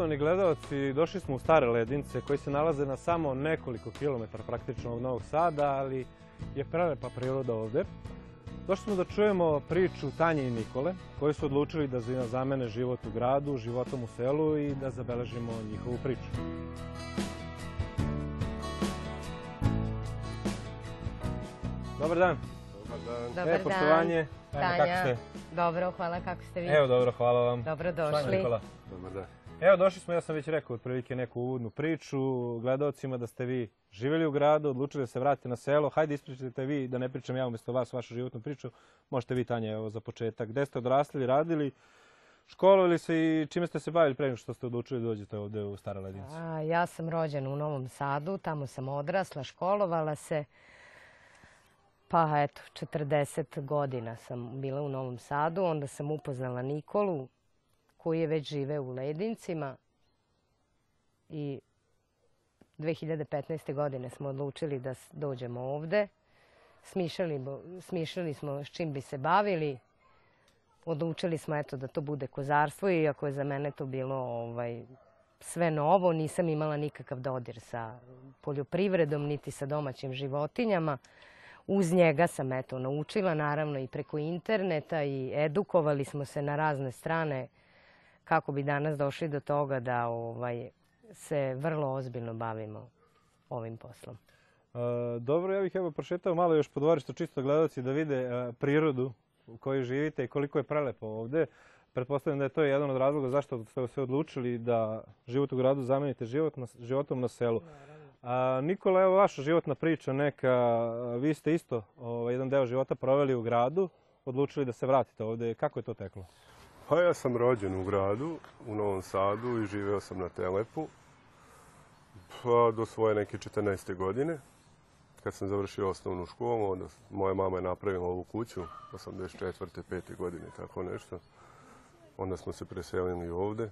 Poštovani gledalci, došli smo u Stare Ledince koji se nalaze na samo nekoliko kilometara praktično od Novog Sada, ali je prelepa priroda ovde. Došli smo da čujemo priču Tanje i Nikole, koji su odlučili da zamene život u gradu, životom u selu i da zabeležimo njihovu priču. Dobar dan. Dobar dan. Dobar e, dan. poštovanje. Evo, Tanja. kako ste? Dobro, hvala, kako ste vi? Evo, dobro, hvala vam. Dobro došli. Nikola? Dobar dan. Evo, došli smo, ja sam već rekao, otprilike neku uvodnu priču gledalcima da ste vi živjeli u gradu, odlučili da se vratite na selo. Hajde ispričajte vi, da ne pričam ja umjesto vas vašu životnu priču. Možete vi, Tanja, evo za početak. Gde ste odrasli, radili, školovali se i čime ste se bavili pre nego što ste odlučili da dođete ovde u Stara Ledincu? Ja sam rođena u Novom Sadu, tamo sam odrasla, školovala se. Pa eto, 40 godina sam bila u Novom Sadu, onda sam upoznala Nikolu koji već žive u Ledincima i 2015. godine smo odlučili da dođemo ovde. Smišljali smo s čim bi se bavili. Odlučili smo eto da to bude kozarstvo, iako je za mene to bilo ovaj, sve novo. Nisam imala nikakav dodir sa poljoprivredom, niti sa domaćim životinjama. Uz njega sam eto naučila, naravno i preko interneta i edukovali smo se na razne strane kako bi danas došli do toga da ovaj, se vrlo ozbiljno bavimo ovim poslom. E, dobro, ja bih evo prošetao malo još po dvorištu čisto gledalci da vide e, prirodu u kojoj živite i koliko je prelepo ovde. Pretpostavljam da je to jedan od razloga zašto ste se odlučili da život u gradu zamenite život na, životom na selu. A, Nikola, evo vaša životna priča neka. a, Vi ste isto ovaj, jedan deo života proveli u gradu, odlučili da se vratite ovde. Kako je to teklo? Pa ja sam rođen u gradu, u Novom Sadu i živeo sam na Telepu pa do svoje neke 14. godine. Kad sam završio osnovnu školu, onda moja mama je napravila ovu kuću, 84. 5. godine, tako nešto. Onda smo se preselili ovde.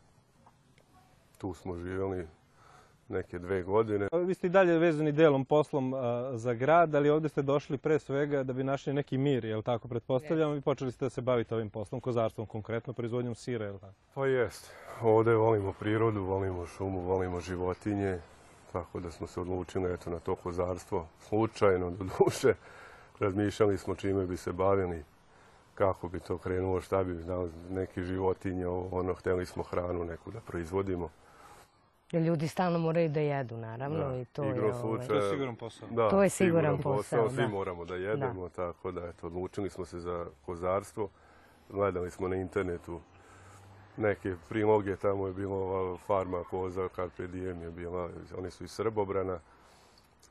Tu smo živjeli neke dve godine. Vi ste i dalje vezani delom poslom a, za grad, ali ovde ste došli pre svega da bi našli neki mir, jel tako, pretpostavljam, i počeli ste da se bavite ovim poslom, kozarstvom konkretno, proizvodnjom sira, jel tako? Pa jest. Ovde volimo prirodu, volimo šumu, volimo životinje. Tako da smo se odlučili eto, na to kozarstvo. Slučajno, do duše. Razmišljali smo čime bi se bavili, kako bi to krenulo, šta bi znali, neki životinje, ono, hteli smo hranu neku da proizvodimo. Jer ljudi stalno moraju da jedu, naravno, Da, i to je... Ovaj. To je siguran posao. Da, To je siguran posao, Svi da. moramo da jedemo, tako da eto, odlučili smo se za kozarstvo. Gledali smo na internetu neke priloge, tamo je bilo ova farma koza, Carpe Diem je bila, oni su iz Srbobrana.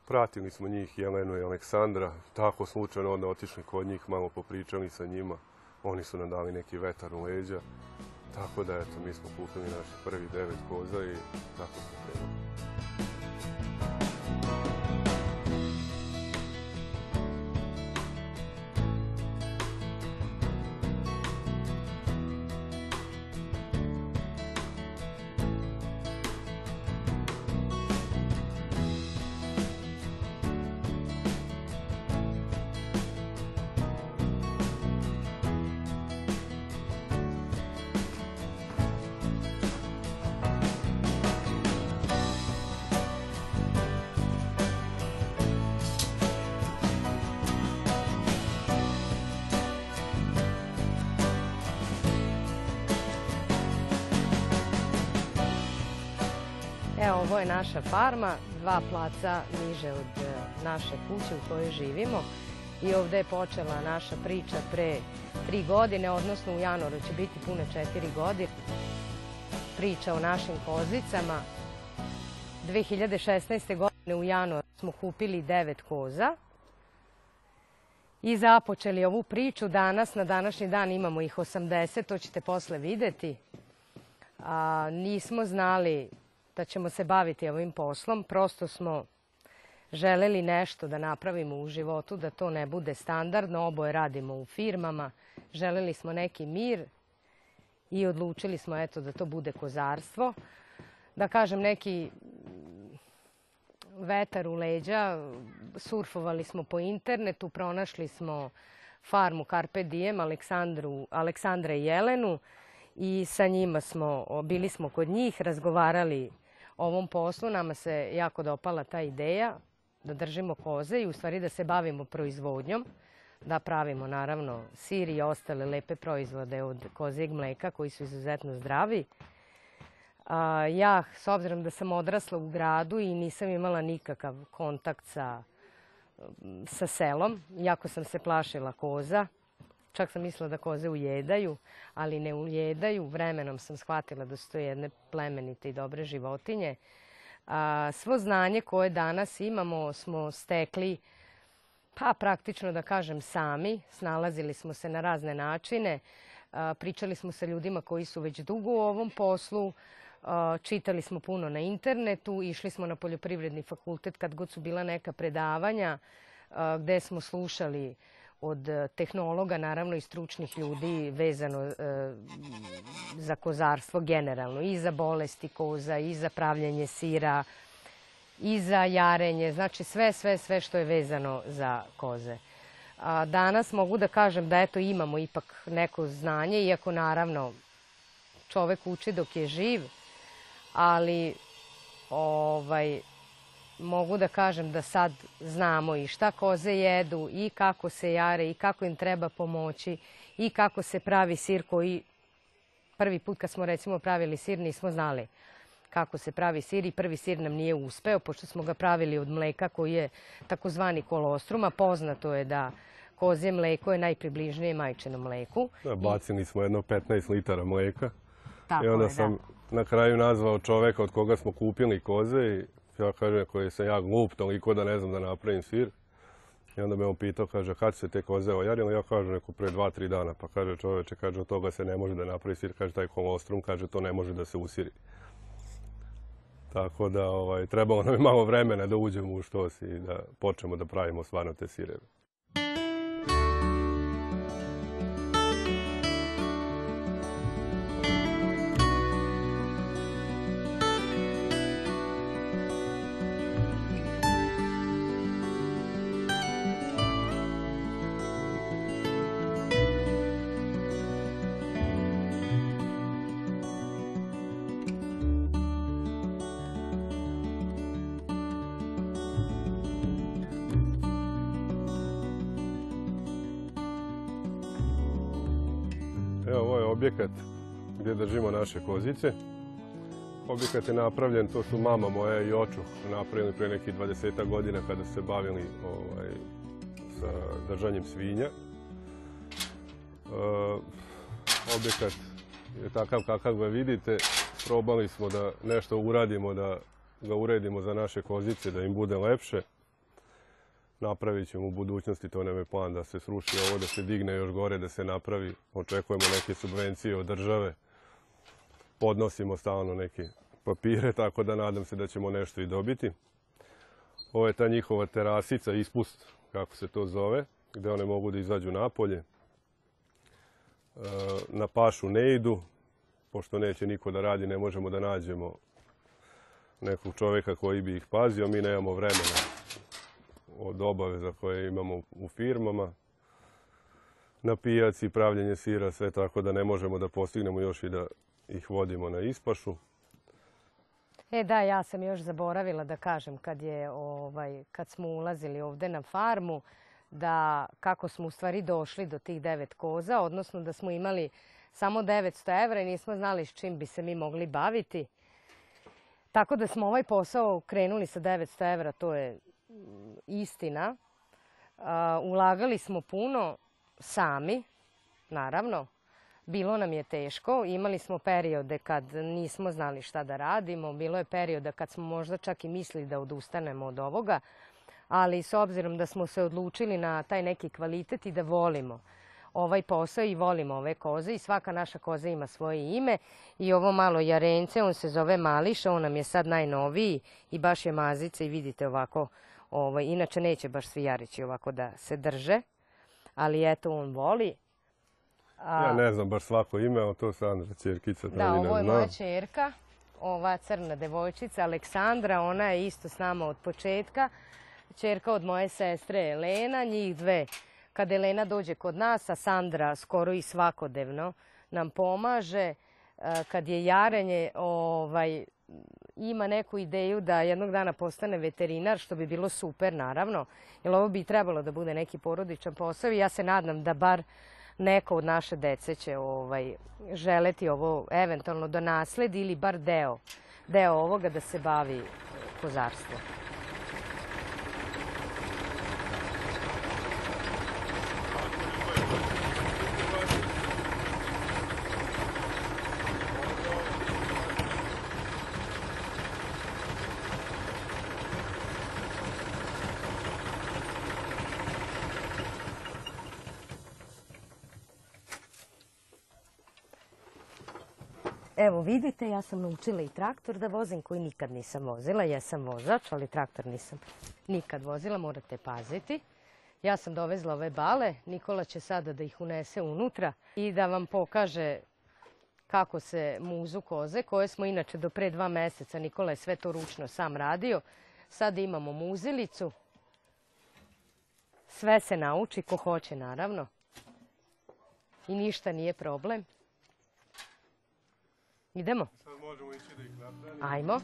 Pratili smo njih, Jelenu i Aleksandra, tako slučajno onda otišli kod njih, malo popričali sa njima. Oni su nam dali neki vetar u leđa. Tako da, eto, mi smo kupili naši prvi devet koza i tako smo krenuli. Ovo je naša farma, dva placa niže od e, naše kuće u kojoj živimo. I ovde je počela naša priča pre tri godine, odnosno u januaru će biti pune četiri godine. Priča o našim kozicama. 2016. godine u januaru smo kupili devet koza i započeli ovu priču. Danas, na današnji dan imamo ih 80, to ćete posle videti. A, nismo znali da ćemo se baviti ovim poslom. Prosto smo želeli nešto da napravimo u životu, da to ne bude standardno. Oboje radimo u firmama. Želeli smo neki mir i odlučili smo eto da to bude kozarstvo. Da kažem neki vetar u leđa, surfovali smo po internetu, pronašli smo farmu Carpe Diem, Aleksandru, Aleksandra i Jelenu i sa njima smo, bili smo kod njih, razgovarali ovom poslu. Nama se jako dopala ta ideja da držimo koze i u stvari da se bavimo proizvodnjom, da pravimo naravno sir i ostale lepe proizvode od kozijeg mleka koji su izuzetno zdravi. A, ja, s obzirom da sam odrasla u gradu i nisam imala nikakav kontakt sa, sa selom, jako sam se plašila koza, čak sam mislila da koze ujedaju, ali ne ujedaju. Vremenom sam shvatila da su to jedne plemenite i dobre životinje. A, svo znanje koje danas imamo smo stekli pa praktično da kažem sami. Snalazili smo se na razne načine. Pričali smo sa ljudima koji su već dugo u ovom poslu. Čitali smo puno na internetu. Išli smo na poljoprivredni fakultet kad god su bila neka predavanja gde smo slušali od tehnologa, naravno i stručnih ljudi vezano e, za kozarstvo generalno. I za bolesti koza, i za pravljanje sira, i za jarenje. Znači sve, sve, sve što je vezano za koze. A danas mogu da kažem da eto imamo ipak neko znanje, iako naravno čovek uči dok je živ, ali ovaj, mogu da kažem da sad znamo i šta koze jedu i kako se jare i kako im treba pomoći i kako se pravi sir koji prvi put kad smo recimo pravili sir nismo znali kako se pravi sir i prvi sir nam nije uspeo pošto smo ga pravili od mleka koji je takozvani kolostrum, a poznato je da kozje mleko je najpribližnije majčinom mleku. Da, bacili smo jedno 15 litara mleka. Tako I onda je, sam da. na kraju nazvao čoveka od koga smo kupili koze i ja kažem koji sam ja glup toliko da ne znam da napravim sir. I onda me on pitao, kaže, kad se te koze ojarile? Ja kažem, neko pre dva, tri dana. Pa kaže čoveče, kaže, od toga se ne može da napravi sir. Kaže, taj kolostrum, kaže, to ne može da se usiri. Tako da ovaj, trebalo nam je malo vremena da uđemo u štos i da počnemo da pravimo stvarno te sireve. Objekat gdje držimo naše kozice. Objekat je napravljen, to su mama moja i očuh napravili prije nekih 20 godina kada se bavili ovaj, sa držanjem svinja. E, objekat je takav kakav ga vidite. Probali smo da nešto uradimo, da ga uredimo za naše kozice, da im bude lepše. Napravit ćemo u budućnosti, to nam je plan da se sruši ovo, da se digne još gore, da se napravi. Očekujemo neke subvencije od države. Podnosimo stalno neke papire, tako da nadam se da ćemo nešto i dobiti. Ovo je ta njihova terasica, ispust, kako se to zove, gde one mogu da izađu napolje. E, Na pašu ne idu, pošto neće niko da radi, ne možemo da nađemo nekog čovjeka koji bi ih pazio, mi nemamo vremena od obaveza koje imamo u firmama, na pijaci, pravljenje sira, sve tako da ne možemo da postignemo još i da ih vodimo na ispašu. E da, ja sam još zaboravila da kažem kad, je, ovaj, kad smo ulazili ovde na farmu, da kako smo u stvari došli do tih devet koza, odnosno da smo imali samo 900 evra i nismo znali s čim bi se mi mogli baviti. Tako da smo ovaj posao krenuli sa 900 evra, to je istina. Ulagali smo puno sami, naravno. Bilo nam je teško, imali smo periode kad nismo znali šta da radimo, bilo je perioda kad smo možda čak i mislili da odustanemo od ovoga, ali s obzirom da smo se odlučili na taj neki kvalitet i da volimo ovaj posao i volimo ove koze i svaka naša koza ima svoje ime i ovo malo jarence, on se zove Mališa, on nam je sad najnoviji i baš je mazica i vidite ovako, ovaj, inače neće baš svi jarići ovako da se drže, ali eto on voli. A- Ja ne znam baš svako ime, ali to Sandra, čerkica Da, ovo je moja čerka, ova crna devojčica Aleksandra, ona je isto s nama od početka. Čerka od moje sestre Elena, njih dve. Kad Elena dođe kod nas, a Sandra skoro i svakodnevno nam pomaže. kad je jarenje ovaj, ima neku ideju da jednog dana postane veterinar, što bi bilo super naravno, jer ovo bi trebalo da bude neki porodičan posao i ja se nadam da bar neko od naše dece će ovaj, želeti ovo eventualno da nasledi ili bar deo, deo ovoga da se bavi kozarstvom. Evo vidite, ja sam naučila i traktor da vozim koji nikad nisam vozila. Ja sam vozač, ali traktor nisam nikad vozila, morate paziti. Ja sam dovezla ove bale, Nikola će sada da ih unese unutra i da vam pokaže kako se muzu koze, koje smo inače do pre dva meseca, Nikola je sve to ručno sam radio. Sada imamo muzilicu, sve se nauči, ko hoće naravno. I ništa nije problem. Idemo? Sad možemo ići da ih napravimo. Ajmo.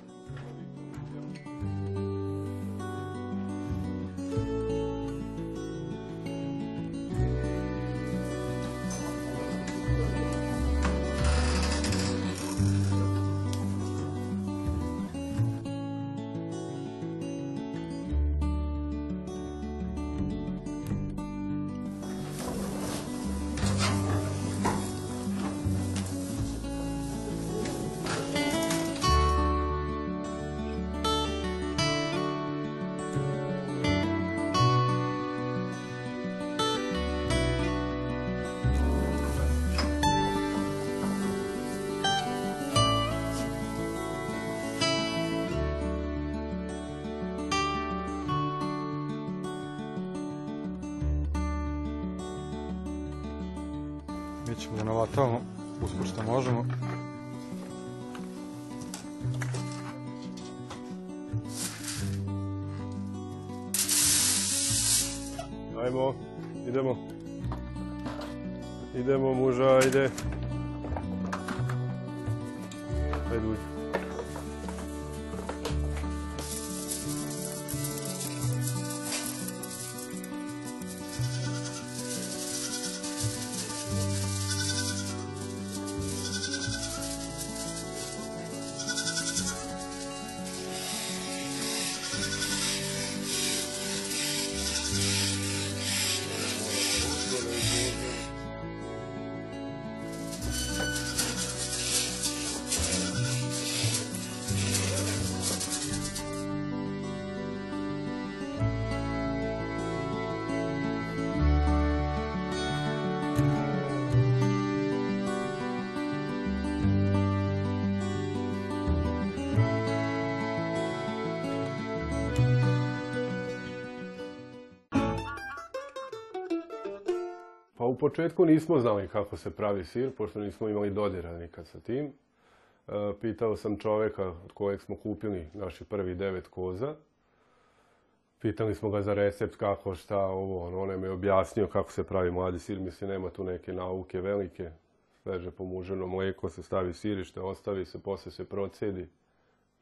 Navatavamo usput što možemo. Ajmo, idemo. Idemo muža, ajde. Ajde uđi. Početku nismo znali kako se pravi sir, pošto nismo imali dodira nikad sa tim. E, pitao sam čovjeka od kojeg smo kupili naših prvi devet koza. Pitali smo ga za recept kako, šta, ovo, ono, on je objasnio kako se pravi mladi sir. Mislim, nema tu neke nauke velike. Sveže pomuženo mlijeko se stavi sirište, ostavi se, poslije se procedi.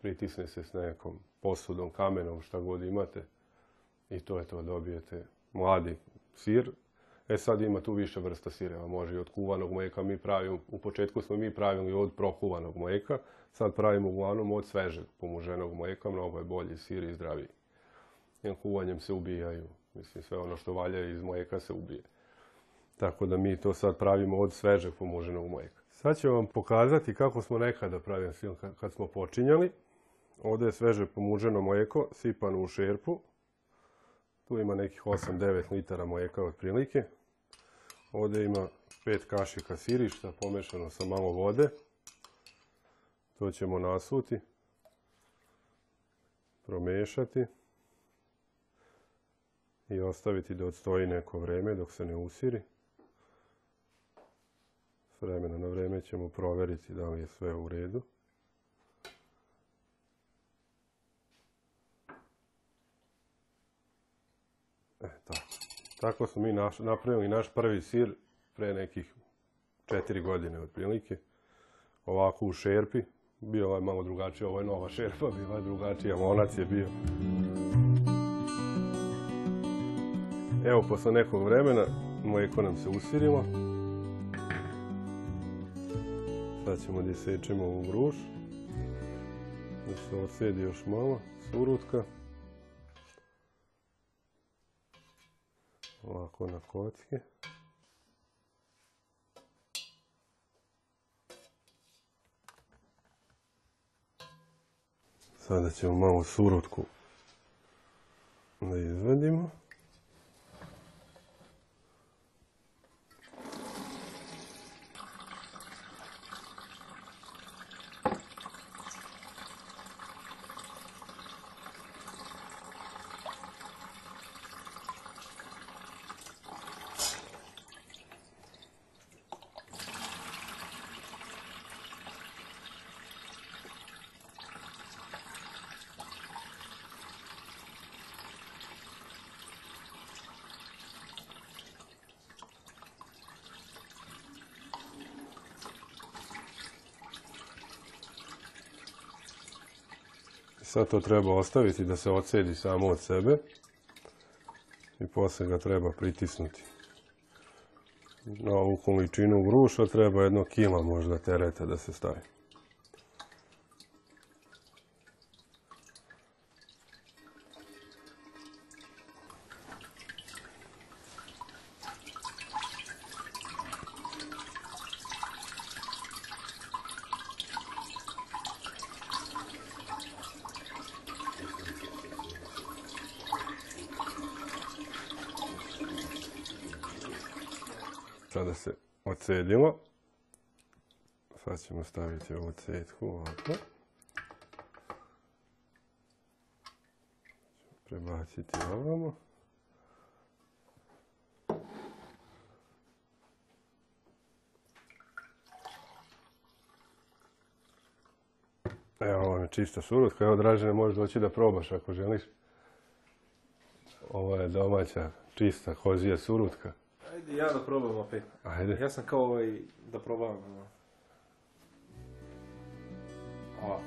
Pritisne se s nekom posudom, kamenom, šta god imate. I to je to, dobijete mladi sir. E sad ima tu više vrsta sireva, može i od kuvanog mlijeka, mi pravimo, u početku smo mi pravili od prokuvanog mlijeka, sad pravimo uglavnom od svežeg pomuženog mlijeka, mnogo je bolji sir i zdraviji. Jer kuvanjem se ubijaju, mislim sve ono što valja iz mlijeka se ubije. Tako da mi to sad pravimo od svežeg pomuženog mlijeka. Sad ću vam pokazati kako smo nekada pravili sir kad- smo počinjali. Ovdje je sveže pomuženo mlijeko, sipano u šerpu. Tu ima nekih 8-9 litara mlijeka otprilike. Ovdje ima 5 kašika sirišta pomešano sa malo vode. To ćemo nasuti. Promešati. I ostaviti da odstoji neko vrijeme dok se ne usiri. S vremena na vrijeme ćemo provjeriti da li je sve u redu. E, tako. Tako smo mi naš- napravili naš prvi sir pre nekih četiri godine otprilike. ovako u šerpi. Bio ovaj malo drugačiji, ovo je nova šerpa, bila je drugačija, monac je bio. Evo, posle nekog vremena, mlijeko nam se usirilo. Sad ćemo da isečemo ovu gruš. Da se odsedi još malo, surutka. Ovako na kocke. Sada ćemo malo surutku da izvadimo. Sad to treba ostaviti da se odsedi samo od sebe i poslije ga treba pritisnuti. Na ovu količinu gruša treba jedno kila možda tereta da se stavi. Sada se odcedilo. Sad ćemo staviti ovu cetku ovako. Prebaciti ovamo. Evo, ovo je čista surutka. Evo, Dražene, možeš doći da probaš ako želiš. Ovo je domaća, čista kozija surutka. Ajde ja da probam opet. Ajde. Ja sam kao ovaj da probam. ono. Ova,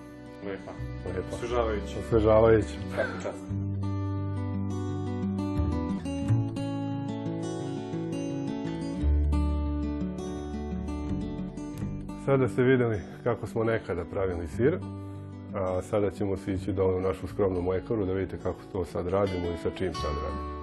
lepa. Lepa. Osvežavajući. Osvežavajući. Svaka čast. Sada ste vidjeli kako smo nekada pravili sir, a sada ćemo se ići dole u našu skromnu mlekaru da vidite kako to sad radimo i sa čim sad radimo.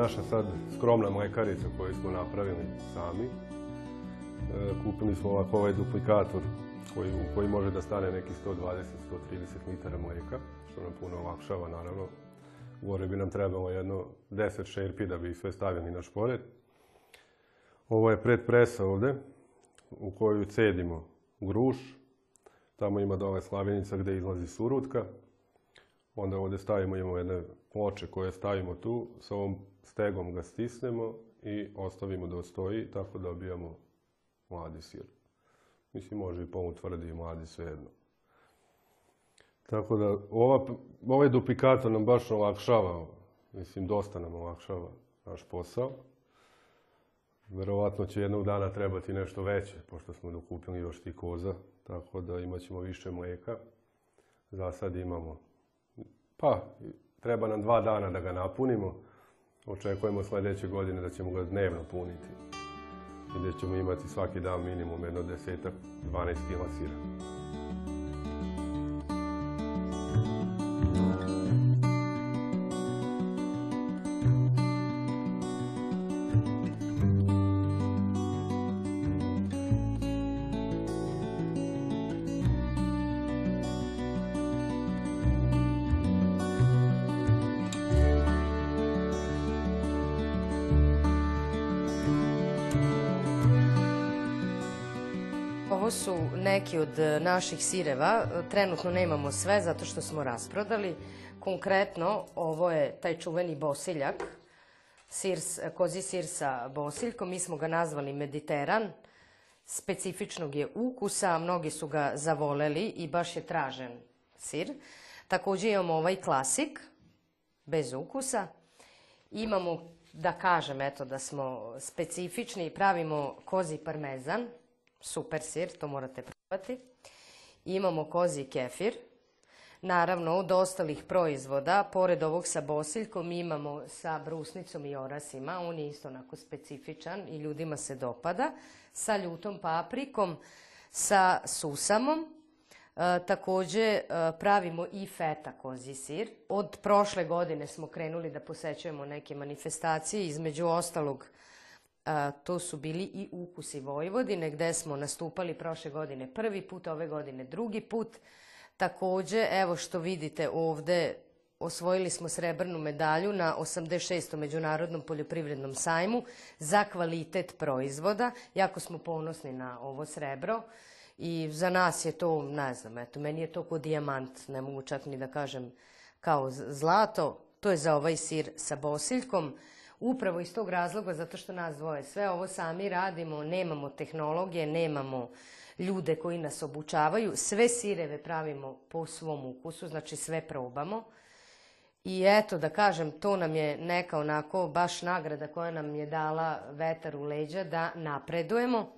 Naša sad skromna mlekarica koju smo napravili sami. E, kupili smo ovako ovaj duplikator koji, koji može da stane neki 120-130 litara mlijeka, što nam puno olakšava naravno. Gore bi nam trebalo jedno 10 šerpi da bi sve stavili na šporet. Ovo je predpresa ovde u koju cedimo gruš. Tamo ima dole slavenica gdje izlazi surutka. Onda ovdje stavimo, imamo jedne ploče koje stavimo tu, s ovom stegom ga stisnemo i ostavimo da stoji, tako dobijamo mladi sir. Mislim, može i polutvrdi i mladi, svejedno. Tako da, ova, ovaj duplikator nam baš olakšava, mislim, dosta nam olakšava naš posao. Verovatno će jednog dana trebati nešto veće, pošto smo dokupili još ti koza, tako da imat ćemo više mlijeka. Za sad imamo pa, treba nam dva dana da ga napunimo. Očekujemo sljedeće godine da ćemo ga dnevno puniti. I gdje ćemo imati svaki dan minimum jedno desetak, 12 kila sira. Su neki od e, naših sireva. E, Trenutno nemamo sve zato što smo rasprodali. Konkretno, ovo je taj čuveni bosiljak, sir, s- kozi sir sa bosiljkom. Mi smo ga nazvali Mediteran. Specifičnog je ukusa, mnogi su ga zavoleli i baš je tražen sir. Također imamo ovaj klasik, bez ukusa. Imamo, da kažem, eto, da smo specifični i pravimo kozi parmezan, super sir, to morate probati. Imamo kozi kefir. Naravno, od ostalih proizvoda, pored ovog sa bosiljkom, imamo sa brusnicom i orasima. On je isto onako specifičan i ljudima se dopada. Sa ljutom paprikom, sa susamom. E, također e, pravimo i feta kozi sir. Od prošle godine smo krenuli da posećujemo neke manifestacije, između ostalog a, to su bili i ukusi Vojvodine gdje smo nastupali prošle godine prvi put, ove godine drugi put. Također, evo što vidite ovdje, osvojili smo srebrnu medalju na 86. Međunarodnom poljoprivrednom sajmu za kvalitet proizvoda. Jako smo ponosni na ovo srebro i za nas je to, ne znam, eto, meni je to ko dijamant, ne mogu čak ni da kažem kao zlato. To je za ovaj sir sa bosiljkom. Upravo iz tog razloga, zato što nas dvoje sve ovo sami radimo, nemamo tehnologije, nemamo ljude koji nas obučavaju, sve sireve pravimo po svom ukusu, znači sve probamo. I eto, da kažem, to nam je neka onako baš nagrada koja nam je dala vetar u leđa da napredujemo.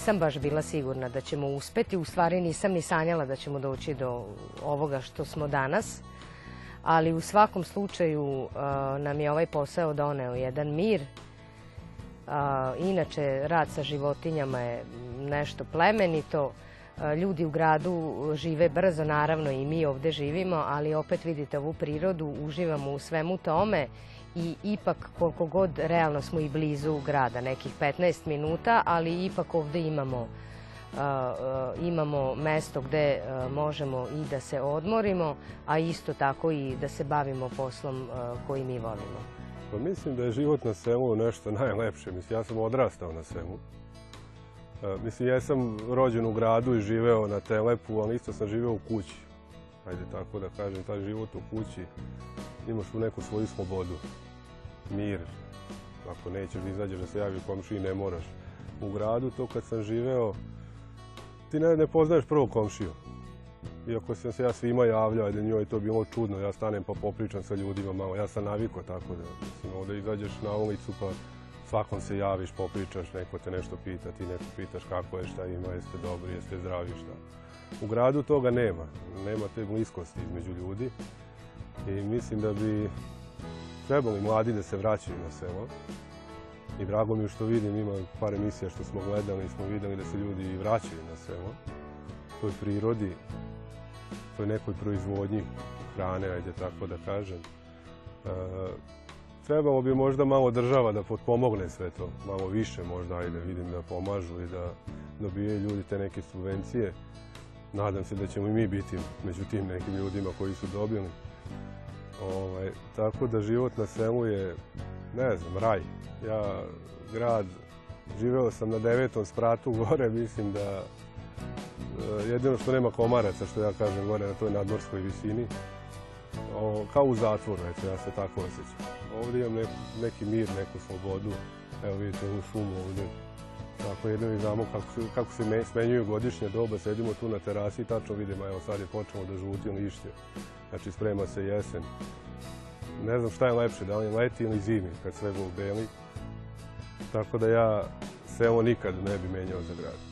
Nisam baš bila sigurna da ćemo uspeti, u stvari nisam ni sanjala da ćemo doći do ovoga što smo danas, ali u svakom slučaju a, nam je ovaj posao doneo jedan mir. A, inače, rad sa životinjama je nešto plemenito. A, Ljudi u gradu žive brzo, naravno i mi ovdje živimo, ali opet vidite ovu prirodu, uživamo u svemu tome i ipak koliko god realno smo i blizu grada, nekih 15 minuta, ali ipak ovdje imamo a, a, imamo mesto gdje a, možemo i da se odmorimo, a isto tako i da se bavimo poslom a, koji mi volimo. Pa mislim da je život na selu nešto najlepše. Mislim, ja sam odrastao na selu. E, Mislim, ja sam rođen u gradu i živeo na Telepu, ali isto sam živeo u kući. Ajde tako da kažem, taj život u kući, imaš tu neku svoju slobodu, mir. Ako nećeš da izađeš da se javi komšiji, ne moraš. U gradu, to kad sam živeo, ti ne, ne poznaješ prvo komšiju. Iako sam se ja svima javljao, ajde njoj je to bilo čudno, ja stanem pa popričam sa ljudima malo, ja sam naviko tako da, mislim, ovdje izađeš na ulicu pa svakom se javiš, popričaš, neko te nešto pita, ti neko pitaš kako je, šta ima, jeste dobri, jeste zdravi, šta. U gradu toga nema, nema te bliskosti između ljudi i mislim da bi trebali mladi da se vraćaju na selo. I drago mi što vidim, ima par emisija što smo gledali i smo vidjeli da se ljudi vraćaju na selo. Toj prirodi, toj nekoj proizvodnji hrane, ajde tako da kažem. E, trebalo bi možda malo država da potpomogne sve to, malo više možda, ajde vidim da pomažu i da dobijaju ljudi te neke subvencije. Nadam se da ćemo i mi biti među tim nekim ljudima koji su dobili. Ovaj, tako da život na selu je, ne znam, raj. Ja grad, živeo sam na devetom spratu gore, mislim da e, jedino što nema komaraca, što ja kažem gore na toj nadmorskoj visini, o, kao u zatvoru, eto, ja se tako osjećam. Ovdje imam neki, mir, neku slobodu. Evo vidite ovu šumu ovdje. Tako jedno i znamo kako kako se me- smenjuju godišnje doba, sedimo tu na terasi i tačno vidimo, evo sad je počelo da žuti lišće. Znači sprema se jesen. Ne znam šta je lepše, da li je leti ili zimi, kad sve beli. Tako da ja selo nikad ne bi menjao za grad.